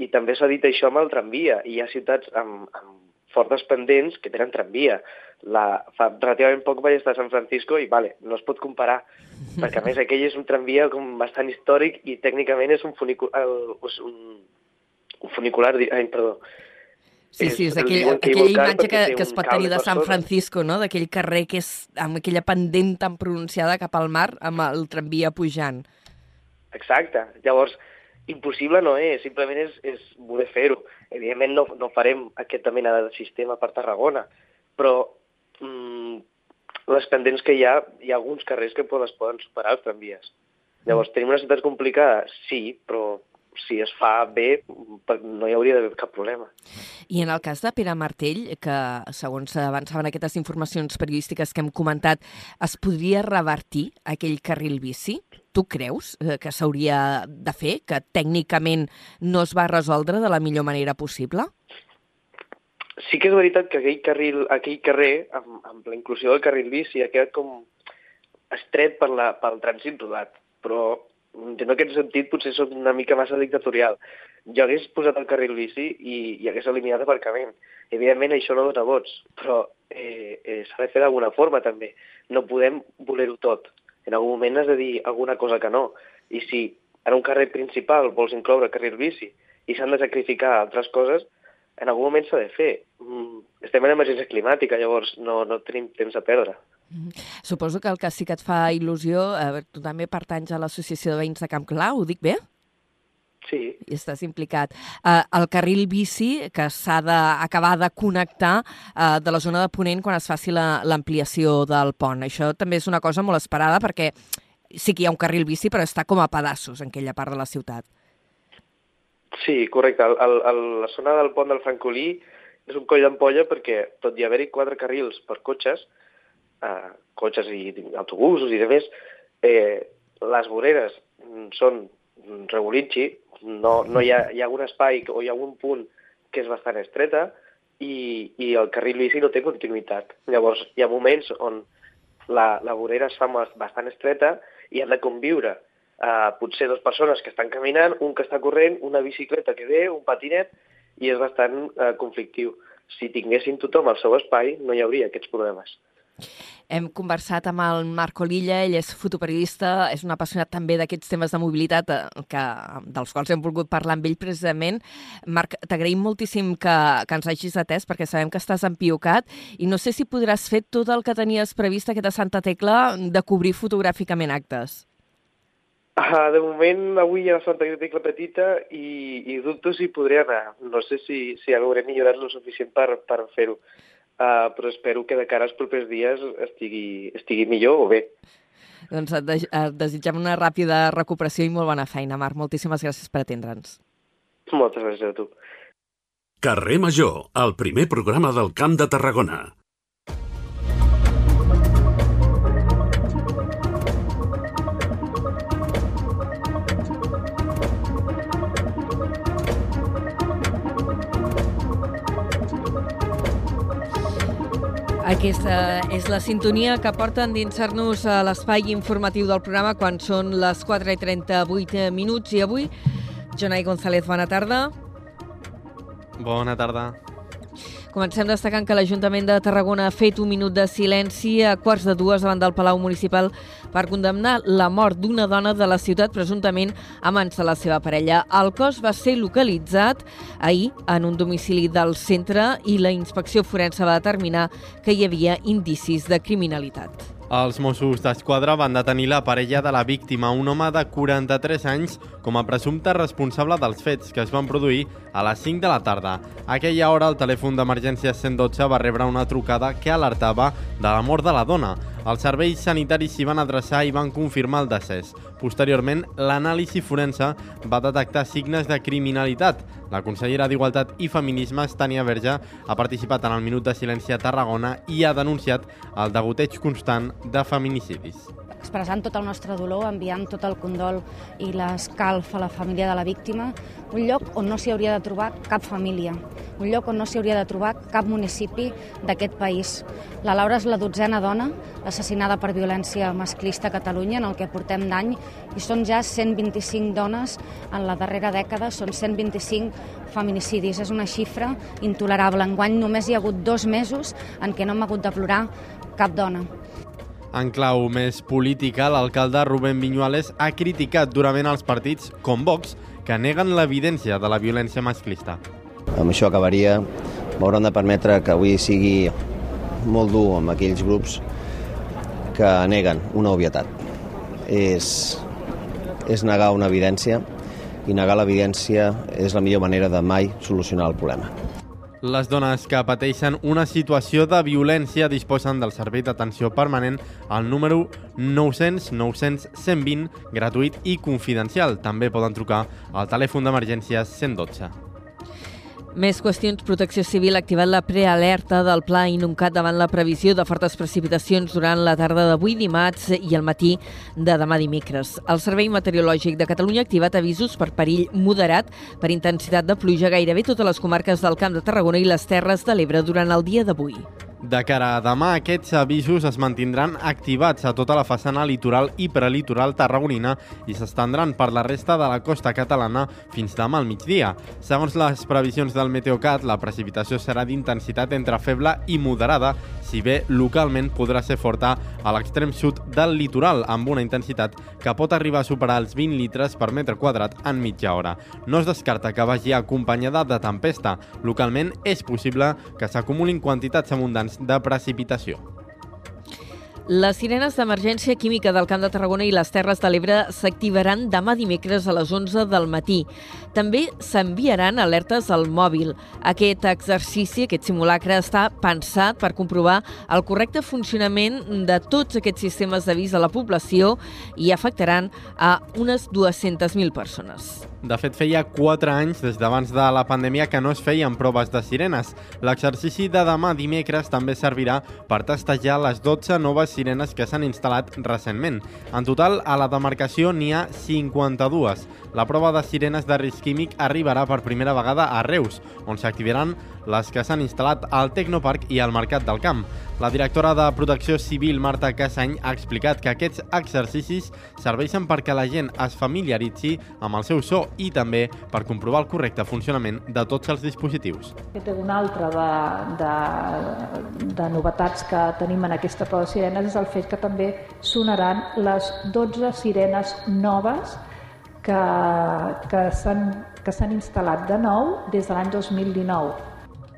i també s'ha dit això amb el tramvia. I hi ha ciutats amb, amb fortes pendents que tenen tramvia. La, fa relativament poc vaig estar a San Francisco i, vale, no es pot comparar, perquè a més aquell és un tramvia com bastant històric i tècnicament és un, funicular, un, un funicular, ai, perdó, Sí, sí, és aquell, aquella imatge que, que es pot tenir de San Francisco, no? d'aquell carrer que és amb aquella pendent tan pronunciada cap al mar amb el tramvia pujant. Exacte. Llavors, impossible no és, simplement és, és voler fer-ho. Evidentment no, no farem aquesta mena de sistema per Tarragona, però mm, les pendents que hi ha, hi ha alguns carrers que es poden superar els tramvies. Llavors, tenim una ciutat complicada? Sí, però si es fa bé, no hi hauria d'haver cap problema. I en el cas de Pere Martell, que segons avançaven aquestes informacions periodístiques que hem comentat, es podria revertir aquell carril bici? Tu creus eh, que s'hauria de fer, que tècnicament no es va resoldre de la millor manera possible? Sí que és veritat que aquell, carril, aquell carrer, amb, amb la inclusió del carril bici, ha quedat com estret per la, pel trànsit rodat, però en aquest sentit potser soc una mica massa dictatorial. Jo hagués posat el carril bici i, i hagués eliminat aparcament. Evidentment això no dona vots, però eh, eh, s'ha de fer d'alguna forma també. No podem voler-ho tot. En algun moment has de dir alguna cosa que no. I si en un carrer principal vols incloure el carril bici i s'han de sacrificar altres coses, en algun moment s'ha de fer. Mm, estem en emergència climàtica, llavors no, no tenim temps a perdre. Mhm. Suposo que el que sí que et fa il·lusió, eh, tu també pertanys a l'Associació de Veïns de Camp Clar, ho dic bé? Sí. I estàs implicat. Eh, el carril bici que s'ha d'acabar de connectar eh, de la zona de Ponent quan es faci l'ampliació la, del pont. Això també és una cosa molt esperada perquè sí que hi ha un carril bici, però està com a pedaços en aquella part de la ciutat. Sí, correcte. El, el, el, la zona del pont del Francolí és un coll d'ampolla perquè, tot i haver-hi quatre carrils per cotxes, eh, cotxes i autobusos i demés, eh, les voreres són regulitxi, no, no hi, ha, hi ha un espai o hi ha un punt que és bastant estreta i, i el carril bici no té continuïtat. Llavors, hi ha moments on la, la vorera es fa bastant estreta i han de conviure eh, potser dues persones que estan caminant, un que està corrent, una bicicleta que ve, un patinet, i és bastant eh, conflictiu. Si tinguessin tothom el seu espai, no hi hauria aquests problemes. Hem conversat amb el Marco Lilla, ell és fotoperiodista, és un apassionat també d'aquests temes de mobilitat eh, que, dels quals hem volgut parlar amb ell precisament. Marc, t'agraïm moltíssim que, que ens hagis atès perquè sabem que estàs empiocat i no sé si podràs fer tot el que tenies previst aquesta Santa Tecla de cobrir fotogràficament actes. Ah, de moment, avui hi ha la Santa Tecla petita i, i dubto si podré anar. No sé si, si hauré millorat lo suficient per, per fer-ho uh, però espero que de cara als propers dies estigui, estigui millor o bé. Doncs et, de et desitgem una ràpida recuperació i molt bona feina, Marc. Moltíssimes gràcies per atendre'ns. Moltes gràcies a tu. Carrer Major, el primer programa del Camp de Tarragona. Aquesta és la sintonia que porta endinsar-nos a l'espai informatiu del programa quan són les 4 i 38 minuts. I avui, Jonai González, bona tarda. Bona tarda. Comencem destacant que l'Ajuntament de Tarragona ha fet un minut de silenci a quarts de dues davant del Palau Municipal per condemnar la mort d'una dona de la ciutat presumptament a mans de la seva parella. El cos va ser localitzat ahir en un domicili del centre i la inspecció forense va determinar que hi havia indicis de criminalitat. Els Mossos d'Esquadra van detenir la parella de la víctima, un home de 43 anys, com a presumpte responsable dels fets que es van produir a les 5 de la tarda. Aquella hora, el telèfon d'emergència 112 va rebre una trucada que alertava de la mort de la dona. Els serveis sanitaris s'hi van adreçar i van confirmar el decés. Posteriorment, l'anàlisi forense va detectar signes de criminalitat. La consellera d'Igualtat i Feminismes, Tània Verge, ha participat en el Minut de Silenci a Tarragona i ha denunciat el degoteig constant de feminicidis expressant tot el nostre dolor, enviant tot el condol i l'escalf a la família de la víctima, un lloc on no s'hi hauria de trobar cap família, un lloc on no s'hi hauria de trobar cap municipi d'aquest país. La Laura és la dotzena dona assassinada per violència masclista a Catalunya en el que portem d'any i són ja 125 dones en la darrera dècada, són 125 feminicidis. És una xifra intolerable. Enguany només hi ha hagut dos mesos en què no hem hagut de plorar cap dona. En clau més política, l'alcalde Rubén Viñuales ha criticat durament els partits com Vox que neguen l'evidència de la violència masclista. Amb això acabaria. M'hauran de permetre que avui sigui molt dur amb aquells grups que neguen una obvietat. És, és negar una evidència i negar l'evidència és la millor manera de mai solucionar el problema. Les dones que pateixen una situació de violència disposen del servei d'atenció permanent al número 900 900 120 gratuït i confidencial. També poden trucar al telèfon d'emergències 112. Més qüestions. Protecció Civil ha activat la prealerta del Pla Inuncat davant la previsió de fortes precipitacions durant la tarda d'avui dimarts i el matí de demà dimecres. El Servei Meteorològic de Catalunya ha activat avisos per perill moderat per intensitat de pluja gairebé totes les comarques del Camp de Tarragona i les Terres de l'Ebre durant el dia d'avui. De cara a demà, aquests avisos es mantindran activats a tota la façana litoral i prelitoral tarragonina i s'estendran per la resta de la costa catalana fins demà al migdia. Segons les previsions del Meteocat, la precipitació serà d'intensitat entre feble i moderada, si bé localment podrà ser forta a l'extrem sud del litoral, amb una intensitat que pot arribar a superar els 20 litres per metre quadrat en mitja hora. No es descarta que vagi acompanyada de tempesta. Localment és possible que s'acumulin quantitats abundants de precipitació. Les sirenes d'emergència química del Camp de Tarragona i les Terres de l'Ebre s'activaran demà dimecres a les 11 del matí. També s'enviaran alertes al mòbil. Aquest exercici, aquest simulacre, està pensat per comprovar el correcte funcionament de tots aquests sistemes d'avís a la població i afectaran a unes 200.000 persones. De fet, feia 4 anys des d'abans de la pandèmia que no es feien proves de sirenes. L'exercici de demà dimecres també servirà per testejar les 12 noves sirenes que s'han instal·lat recentment. En total, a la demarcació n'hi ha 52. La prova de sirenes de risc químic arribarà per primera vegada a Reus, on s'activaran les que s'han instal·lat al Tecnoparc i al Mercat del Camp. La directora de Protecció Civil, Marta Cassany, ha explicat que aquests exercicis serveixen perquè la gent es familiaritzi amb el seu so i també per comprovar el correcte funcionament de tots els dispositius. Aquest és un altre de, de, de novetats que tenim en aquesta prova de sirenes és el fet que també sonaran les 12 sirenes noves que, que s'han instal·lat de nou des de l'any 2019.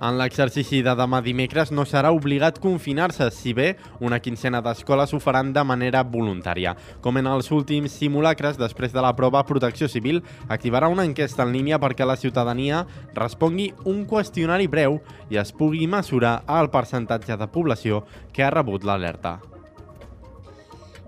En l'exercici de demà dimecres no serà obligat confinar-se, si bé una quincena d'escoles ho faran de manera voluntària. Com en els últims simulacres, després de la prova, Protecció Civil activarà una enquesta en línia perquè la ciutadania respongui un qüestionari breu i es pugui mesurar el percentatge de població que ha rebut l'alerta.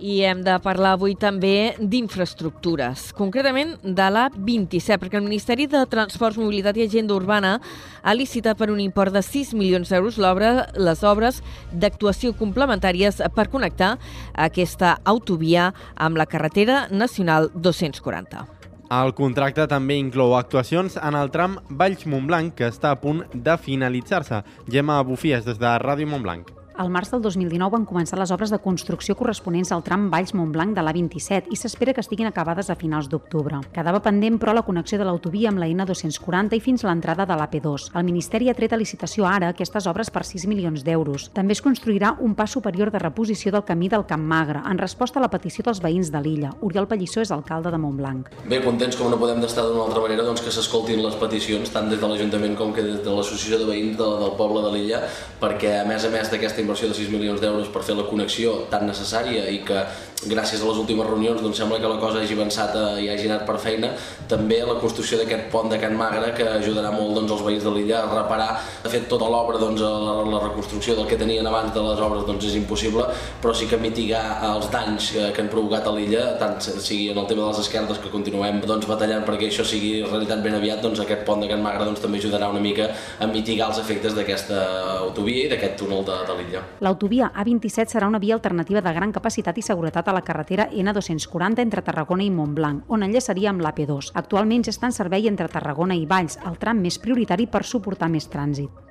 I hem de parlar avui també d'infraestructures, concretament de la 27, perquè el Ministeri de Transports, Mobilitat i Agenda Urbana ha licitat per un import de 6 milions d'euros les obres d'actuació complementàries per connectar aquesta autovia amb la carretera nacional 240. El contracte també inclou actuacions en el tram Valls-Montblanc, que està a punt de finalitzar-se. Gemma Bufies, des de Ràdio Montblanc. Al març del 2019 van començar les obres de construcció corresponents al tram Valls-Montblanc de l'A27 i s'espera que estiguin acabades a finals d'octubre. Quedava pendent, però, la connexió de l'autovia amb la N240 i fins a l'entrada de l'AP2. El Ministeri ha tret a licitació ara aquestes obres per 6 milions d'euros. També es construirà un pas superior de reposició del camí del Camp Magre, en resposta a la petició dels veïns de l'illa. Oriol Pallissó és alcalde de Montblanc. Bé, contents com no podem d'estar d'una altra manera doncs, que s'escoltin les peticions tant des de l'Ajuntament com que des de l'Associació de Veïns de, del poble de l'illa perquè a més a més d'aquesta inversió de 6 milions d'euros per fer la connexió tan necessària i que gràcies a les últimes reunions doncs sembla que la cosa hagi avançat eh, i hagi anat per feina. També la construcció d'aquest pont de Can Magre que ajudarà molt doncs, els veïns de l'illa a reparar. De fet, tota l'obra, doncs, la, la reconstrucció del que tenien abans de les obres doncs, és impossible, però sí que mitigar els danys que, que han provocat a l'illa, tant sigui en el tema de les esquerdes que continuem doncs, batallant perquè això sigui realitat ben aviat, doncs aquest pont de Can Magre doncs, també ajudarà una mica a mitigar els efectes d'aquesta autovia i d'aquest túnel de, de l'illa. L'autovia A27 serà una via alternativa de gran capacitat i seguretat a la carretera N240 entre Tarragona i Montblanc, on enllaçaria amb l'AP2. Actualment ja està en servei entre Tarragona i Valls, el tram més prioritari per suportar més trànsit.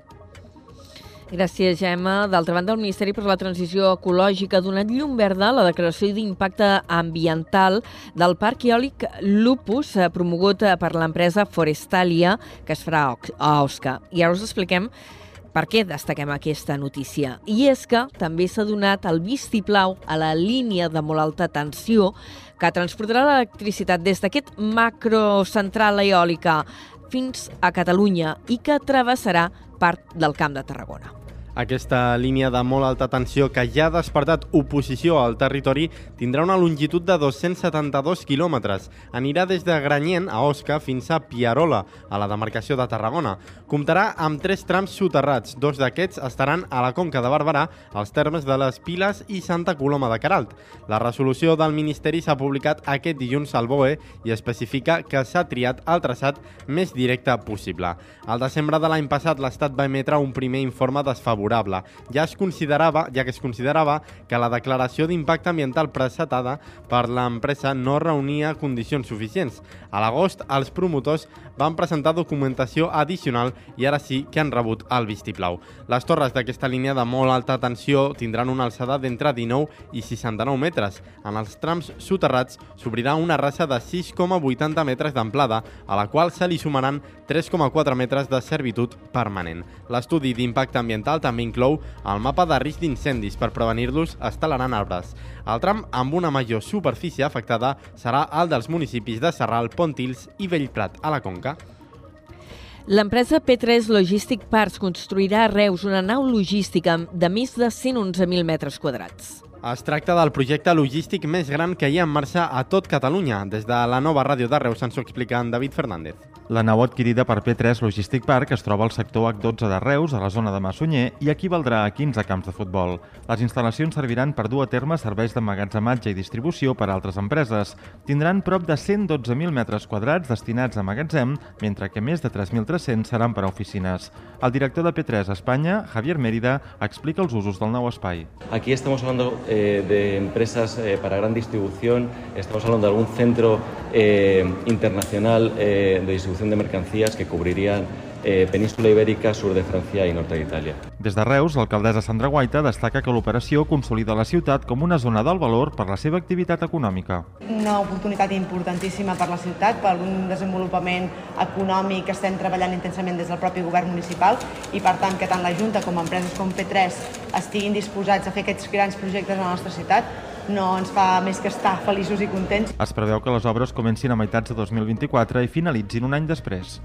Gràcies, Gemma. D'altra banda, el Ministeri per la Transició Ecològica ha donat llum verda a la declaració d'impacte ambiental del parc eòlic Lupus, eh, promogut eh, per l'empresa Forestalia, que es farà a Osca. I ara us expliquem per què destaquem aquesta notícia? I és que també s'ha donat el vistiplau a la línia de molt alta tensió que transportarà l'electricitat des d'aquest macrocentral eòlica fins a Catalunya i que travessarà part del Camp de Tarragona. Aquesta línia de molt alta tensió que ja ha despertat oposició al territori tindrà una longitud de 272 quilòmetres. Anirà des de Granyent, a Osca, fins a Piarola, a la demarcació de Tarragona. Comptarà amb tres trams soterrats. Dos d'aquests estaran a la Conca de Barberà, als termes de les Piles i Santa Coloma de Caralt. La resolució del Ministeri s'ha publicat aquest dilluns al BOE i especifica que s'ha triat el traçat més directe possible. Al desembre de l'any passat, l'Estat va emetre un primer informe desfavorable favorable, ja es considerava, ja que es considerava que la declaració d'impacte ambiental presentada per l'empresa no reunia condicions suficients. A l'agost, els promotors van presentar documentació addicional i ara sí que han rebut el vistiplau. Les torres d'aquesta línia de molt alta tensió tindran una alçada d'entre 19 i 69 metres. En els trams soterrats s'obrirà una raça de 6,80 metres d'amplada, a la qual se li sumaran 3,4 metres de servitud permanent. L'estudi d'impacte ambiental també inclou el mapa de risc d'incendis per prevenir-los estel·larant arbres. El tram amb una major superfície afectada serà el dels municipis de Serral, Pontils i Bellprat, a la Conca. L'empresa P3 Logistic Parts construirà a Reus una nau logística de més de 111.000 metres quadrats. Es tracta del projecte logístic més gran que hi ha en marxa a tot Catalunya. Des de la nova ràdio de Reus ens ho explica en David Fernández. La nau adquirida per P3 Logistic Park es troba al sector H12 de Reus, a la zona de Massunyer, i equivaldrà a 15 camps de futbol. Les instal·lacions serviran per dur a terme serveis d'emmagatzematge i distribució per a altres empreses. Tindran prop de 112.000 metres quadrats destinats a magatzem, mentre que més de 3.300 seran per a oficines. El director de P3 Espanya, Javier Mérida, explica els usos del nou espai. Aquí estamos hablando eh, de empresas eh, para gran distribución, estamos hablando de algún centro eh, internacional de distribución distribución de mercancías que cubrirían eh, Península Ibèrica, sur de França i nord d'Itàlia. Des de Reus, l'alcaldessa Sandra Guaita destaca que l'operació consolida la ciutat com una zona del valor per la seva activitat econòmica. Una oportunitat importantíssima per la ciutat, per un desenvolupament econòmic que estem treballant intensament des del propi govern municipal i per tant que tant la Junta com empreses com P3 estiguin disposats a fer aquests grans projectes a la nostra ciutat no ens fa més que estar feliços i contents. Es preveu que les obres comencin a meitats de 2024 i finalitzin un any després.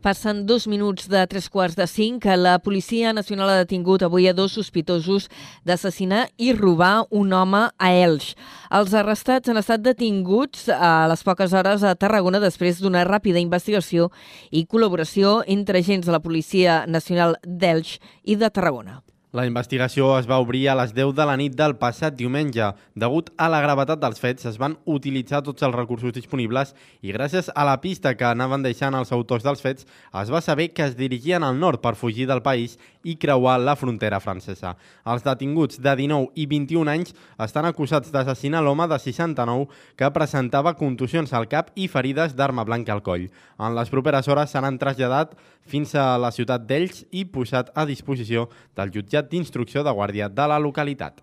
Passen dos minuts de tres quarts de cinc. La Policia Nacional ha detingut avui a dos sospitosos d'assassinar i robar un home a Elx. Els arrestats han estat detinguts a les poques hores a Tarragona després d'una ràpida investigació i col·laboració entre agents de la Policia Nacional d'Elx i de Tarragona. La investigació es va obrir a les 10 de la nit del passat diumenge. Degut a la gravetat dels fets, es van utilitzar tots els recursos disponibles i gràcies a la pista que anaven deixant els autors dels fets, es va saber que es dirigien al nord per fugir del país i creuar la frontera francesa. Els detinguts de 19 i 21 anys estan acusats d'assassinar l'home de 69 que presentava contusions al cap i ferides d'arma blanca al coll. En les properes hores seran traslladat fins a la ciutat d'Ells i posat a disposició del jutjat jutjat d'instrucció de guàrdia de la localitat.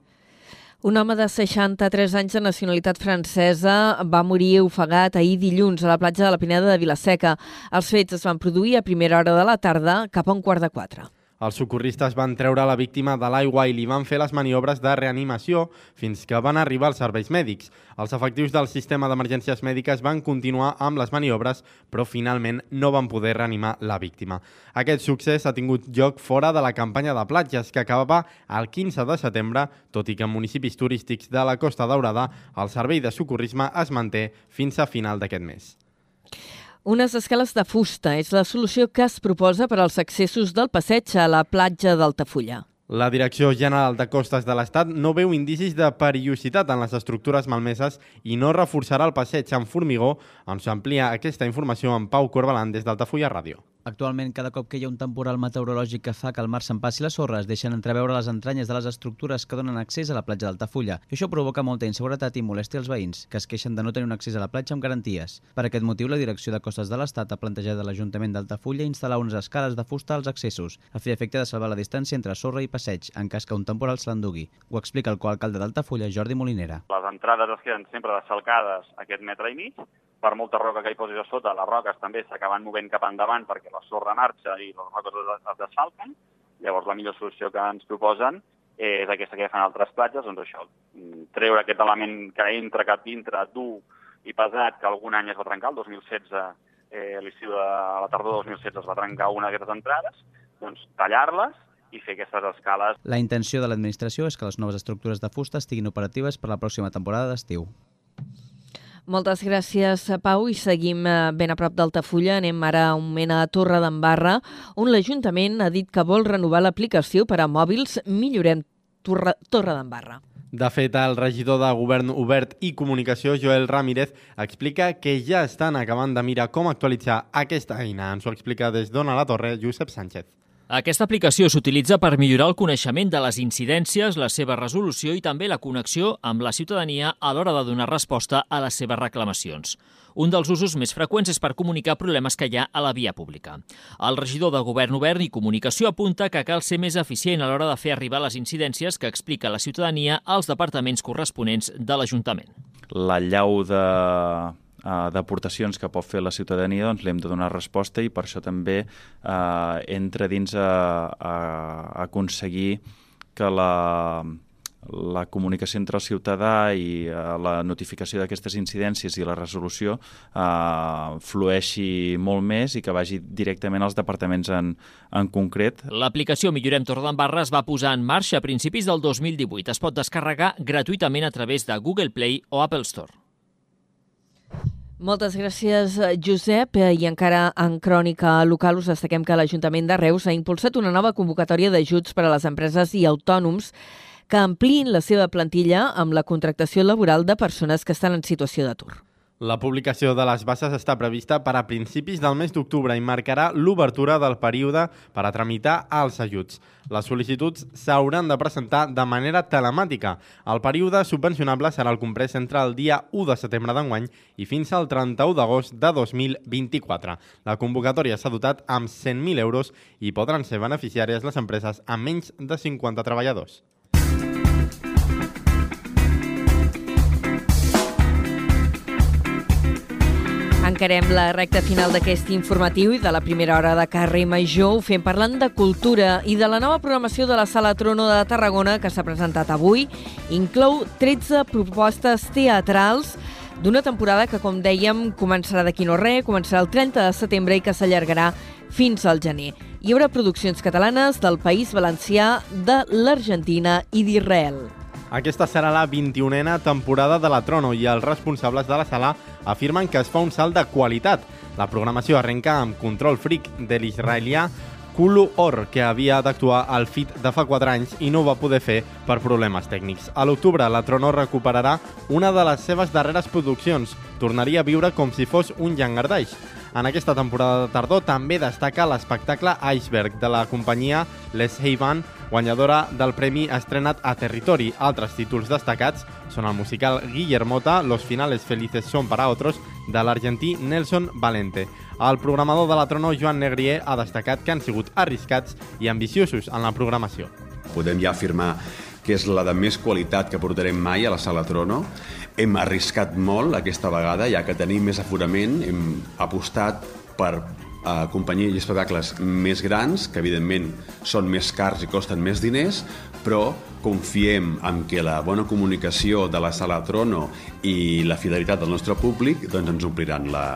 Un home de 63 anys de nacionalitat francesa va morir ofegat ahir dilluns a la platja de la Pineda de Vilaseca. Els fets es van produir a primera hora de la tarda, cap a un quart de quatre. Els socorristes van treure la víctima de l'aigua i li van fer les maniobres de reanimació fins que van arribar els serveis mèdics. Els efectius del sistema d'emergències mèdiques van continuar amb les maniobres, però finalment no van poder reanimar la víctima. Aquest succés ha tingut lloc fora de la campanya de platges que acabava el 15 de setembre, tot i que en municipis turístics de la Costa Daurada el servei de socorrisme es manté fins a final d'aquest mes. Unes escales de fusta és la solució que es proposa per als accessos del passeig a la platja d'Altafulla. La Direcció General de Costes de l'Estat no veu indicis de perillositat en les estructures malmeses i no reforçarà el passeig amb formigó. Ens amplia aquesta informació en Pau Corbalan des d'Altafulla Ràdio. Actualment, cada cop que hi ha un temporal meteorològic que fa que el mar s'empassi la sorra, es deixen entreveure les entranyes de les estructures que donen accés a la platja d'Altafulla. I això provoca molta inseguretat i molèstia als veïns, que es queixen de no tenir un accés a la platja amb garanties. Per aquest motiu, la Direcció de Costes de l'Estat ha plantejat a l'Ajuntament d'Altafulla instal·lar unes escales de fusta als accessos, a fer efecte de salvar la distància entre sorra i passeig, en cas que un temporal se l'endugui. Ho explica el coalcalde d'Altafulla, Jordi Molinera. Les entrades es queden sempre dessalcades aquest metre i mig, per molta roca que hi posis a sota, les roques també s'acaben movent cap endavant perquè la sorra marxa i les roques es desfalquen. Llavors, la millor solució que ens proposen és aquesta que fan altres platges, doncs això, treure aquest element que entra cap dintre, dur i pesat, que algun any es va trencar, el 2016, eh, l'estiu de la tardor del 2016 es va trencar una d'aquestes entrades, doncs tallar-les i fer aquestes escales. La intenció de l'administració és que les noves estructures de fusta estiguin operatives per la pròxima temporada d'estiu. Moltes gràcies, Pau, i seguim eh, ben a prop d'Altafulla. Anem ara un moment a Torre d'Embarra, on l'Ajuntament ha dit que vol renovar l'aplicació per a mòbils Millorem Torre, Torre d'Embarra. De fet, el regidor de Govern Obert i Comunicació, Joel Ramírez, explica que ja estan acabant de mirar com actualitzar aquesta eina. Ens ho explica des d'Ona la Torre, Josep Sánchez. Aquesta aplicació s'utilitza per millorar el coneixement de les incidències, la seva resolució i també la connexió amb la ciutadania a l'hora de donar resposta a les seves reclamacions. Un dels usos més freqüents és per comunicar problemes que hi ha a la via pública. El regidor de Govern Obert i Comunicació apunta que cal ser més eficient a l'hora de fer arribar les incidències que explica la ciutadania als departaments corresponents de l'Ajuntament. La llau de uh, d'aportacions que pot fer la ciutadania doncs li hem de donar resposta i per això també uh, entra dins a, a, a aconseguir que la, la comunicació entre el ciutadà i uh, la notificació d'aquestes incidències i la resolució uh, flueixi molt més i que vagi directament als departaments en, en concret. L'aplicació Millorem Torredembarra es va posar en marxa a principis del 2018. Es pot descarregar gratuïtament a través de Google Play o Apple Store. Moltes gràcies, Josep. I encara en crònica local us destaquem que l'Ajuntament de Reus ha impulsat una nova convocatòria d'ajuts per a les empreses i autònoms que ampliïn la seva plantilla amb la contractació laboral de persones que estan en situació d'atur. La publicació de les bases està prevista per a principis del mes d'octubre i marcarà l'obertura del període per a tramitar els ajuts. Les sol·licituds s'hauran de presentar de manera telemàtica. El període subvencionable serà el comprès entre el dia 1 de setembre d'enguany i fins al 31 d'agost de 2024. La convocatòria s'ha dotat amb 100.000 euros i podran ser beneficiàries les empreses amb menys de 50 treballadors. Encarem la recta final d'aquest informatiu i de la primera hora de carrer Major. Ho fem parlant de cultura i de la nova programació de la Sala Trono de Tarragona que s'ha presentat avui. Inclou 13 propostes teatrals d'una temporada que, com dèiem, començarà d'aquí no res, començarà el 30 de setembre i que s'allargarà fins al gener. Hi haurà produccions catalanes del País Valencià, de l'Argentina i d'Israel. Aquesta serà la 21a temporada de la Trono i els responsables de la sala afirmen que es fa un salt de qualitat. La programació arrenca amb Control Freak de l'israelià Kulu Or, que havia d'actuar al FIT de fa 4 anys i no ho va poder fer per problemes tècnics. A l'octubre, la Trono recuperarà una de les seves darreres produccions. Tornaria a viure com si fos un llangardaix. En aquesta temporada de tardor també destaca l'espectacle Iceberg de la companyia Les Haven, guanyadora del premi estrenat a Territori. Altres títols destacats són el musical Guillermota, Los finales felices son para otros, de l'argentí Nelson Valente. El programador de la Trono, Joan Negrier, ha destacat que han sigut arriscats i ambiciosos en la programació. Podem ja afirmar que és la de més qualitat que portarem mai a la Sala Trono. Hem arriscat molt aquesta vegada, ja que tenim més aforament, hem apostat per eh, companyia i espectacles més grans, que evidentment són més cars i costen més diners, però confiem en que la bona comunicació de la sala Trono i la fidelitat del nostre públic doncs ens ompliran la,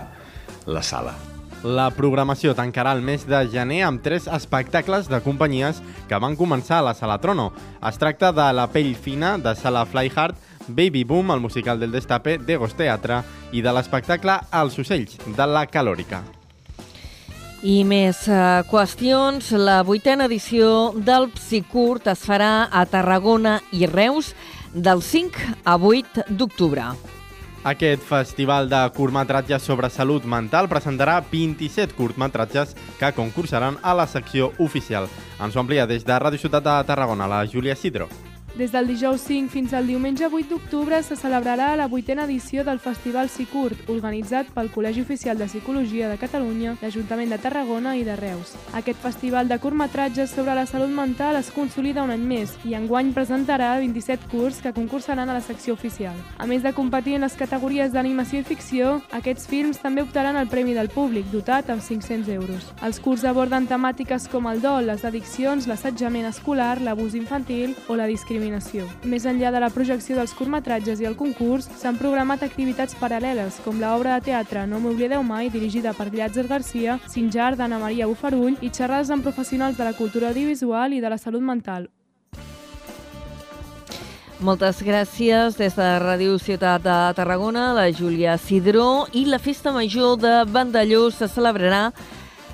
la sala. La programació tancarà el mes de gener amb tres espectacles de companyies que van començar a la Sala Trono. Es tracta de La pell fina, de Sala Flyhard, Baby Boom, el musical del Destape, de Ghost Teatre, i de l'espectacle Els ocells, de la Calòrica. I més eh, qüestions. La vuitena edició del Psicurt es farà a Tarragona i Reus del 5 a 8 d'octubre. Aquest festival de curtmetratges sobre salut mental presentarà 27 curtmetratges que concursaran a la secció oficial. Ens ho amplia des de Ràdio Ciutat de Tarragona, la Júlia Sidro. Des del dijous 5 fins al diumenge 8 d'octubre se celebrarà la vuitena edició del Festival Psicurt, organitzat pel Col·legi Oficial de Psicologia de Catalunya, l'Ajuntament de Tarragona i de Reus. Aquest festival de curtmetratges sobre la salut mental es consolida un any més i enguany presentarà 27 curts que concursaran a la secció oficial. A més de competir en les categories d'animació i ficció, aquests films també optaran al Premi del Públic, dotat amb 500 euros. Els curts aborden temàtiques com el dol, les addiccions, l'assetjament escolar, l'abús infantil o la discriminació discriminació. Més enllà de la projecció dels curtmetratges i el concurs, s'han programat activitats paral·leles, com l'obra de teatre No m'oblideu mai, dirigida per Llàtzer Garcia, Sinjar d'Anna Maria Bufarull i xerrades amb professionals de la cultura audiovisual i de la salut mental. Moltes gràcies des de Ràdio Ciutat de Tarragona, la Júlia Sidró i la Festa Major de Vandellós se celebrarà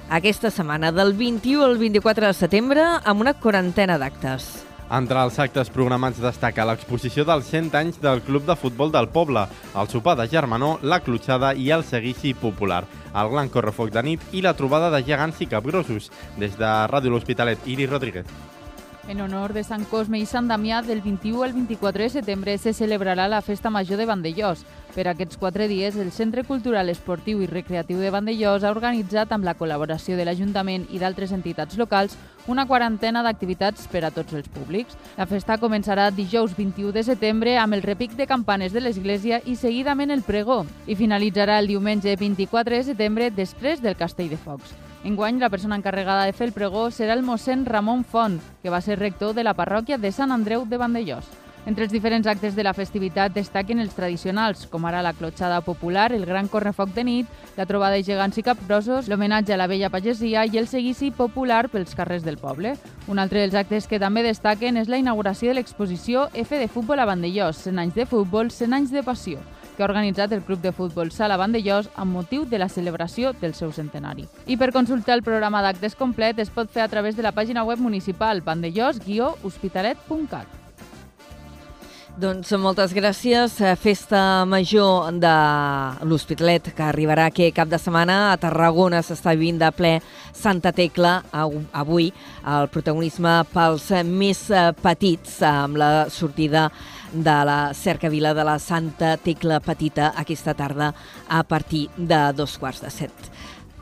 aquesta setmana, del 21 al 24 de setembre, amb una quarantena d'actes. Entre els actes programats destaca l'exposició dels 100 anys del Club de Futbol del Poble, el sopar de germanor, la clotxada i el seguici popular, el gran correfoc de nit i la trobada de gegants i capgrossos. Des de Ràdio L'Hospitalet, Iris Rodríguez. En honor de Sant Cosme i Sant Damià, del 21 al 24 de setembre se celebrarà la Festa Major de Vandellós. Per aquests quatre dies, el Centre Cultural Esportiu i Recreatiu de Vandellós ha organitzat, amb la col·laboració de l'Ajuntament i d'altres entitats locals, una quarantena d'activitats per a tots els públics. La festa començarà dijous 21 de setembre amb el repic de campanes de l'Església i seguidament el pregó, i finalitzarà el diumenge 24 de setembre després del Castell de Focs. Enguany, la persona encarregada de fer el pregó serà el mossèn Ramon Font, que va ser rector de la parròquia de Sant Andreu de Vandellós. Entre els diferents actes de la festivitat destaquen els tradicionals, com ara la clotxada popular, el gran correfoc de nit, la trobada de gegants i capgrossos, l'homenatge a la vella pagesia i el seguici popular pels carrers del poble. Un altre dels actes que també destaquen és la inauguració de l'exposició F de futbol a Vandellós, 100 anys de futbol, 100 anys de passió que ha organitzat el Club de Futbol Sala Vandellós amb motiu de la celebració del seu centenari. I per consultar el programa d'actes complet es pot fer a través de la pàgina web municipal vandellós-hospitalet.cat. Doncs moltes gràcies. Eh, Festa major de l'Hospitalet que arribarà aquest cap de setmana. A Tarragona s'està vivint de ple Santa Tecla. Avui el protagonisme pels més eh, petits amb la sortida de la cercavila de la Santa Tecla Petita aquesta tarda a partir de dos quarts de set.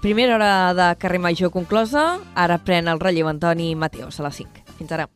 Primera hora de carrer major conclosa. Ara pren el relleu Antoni Mateos a les 5. Fins ara.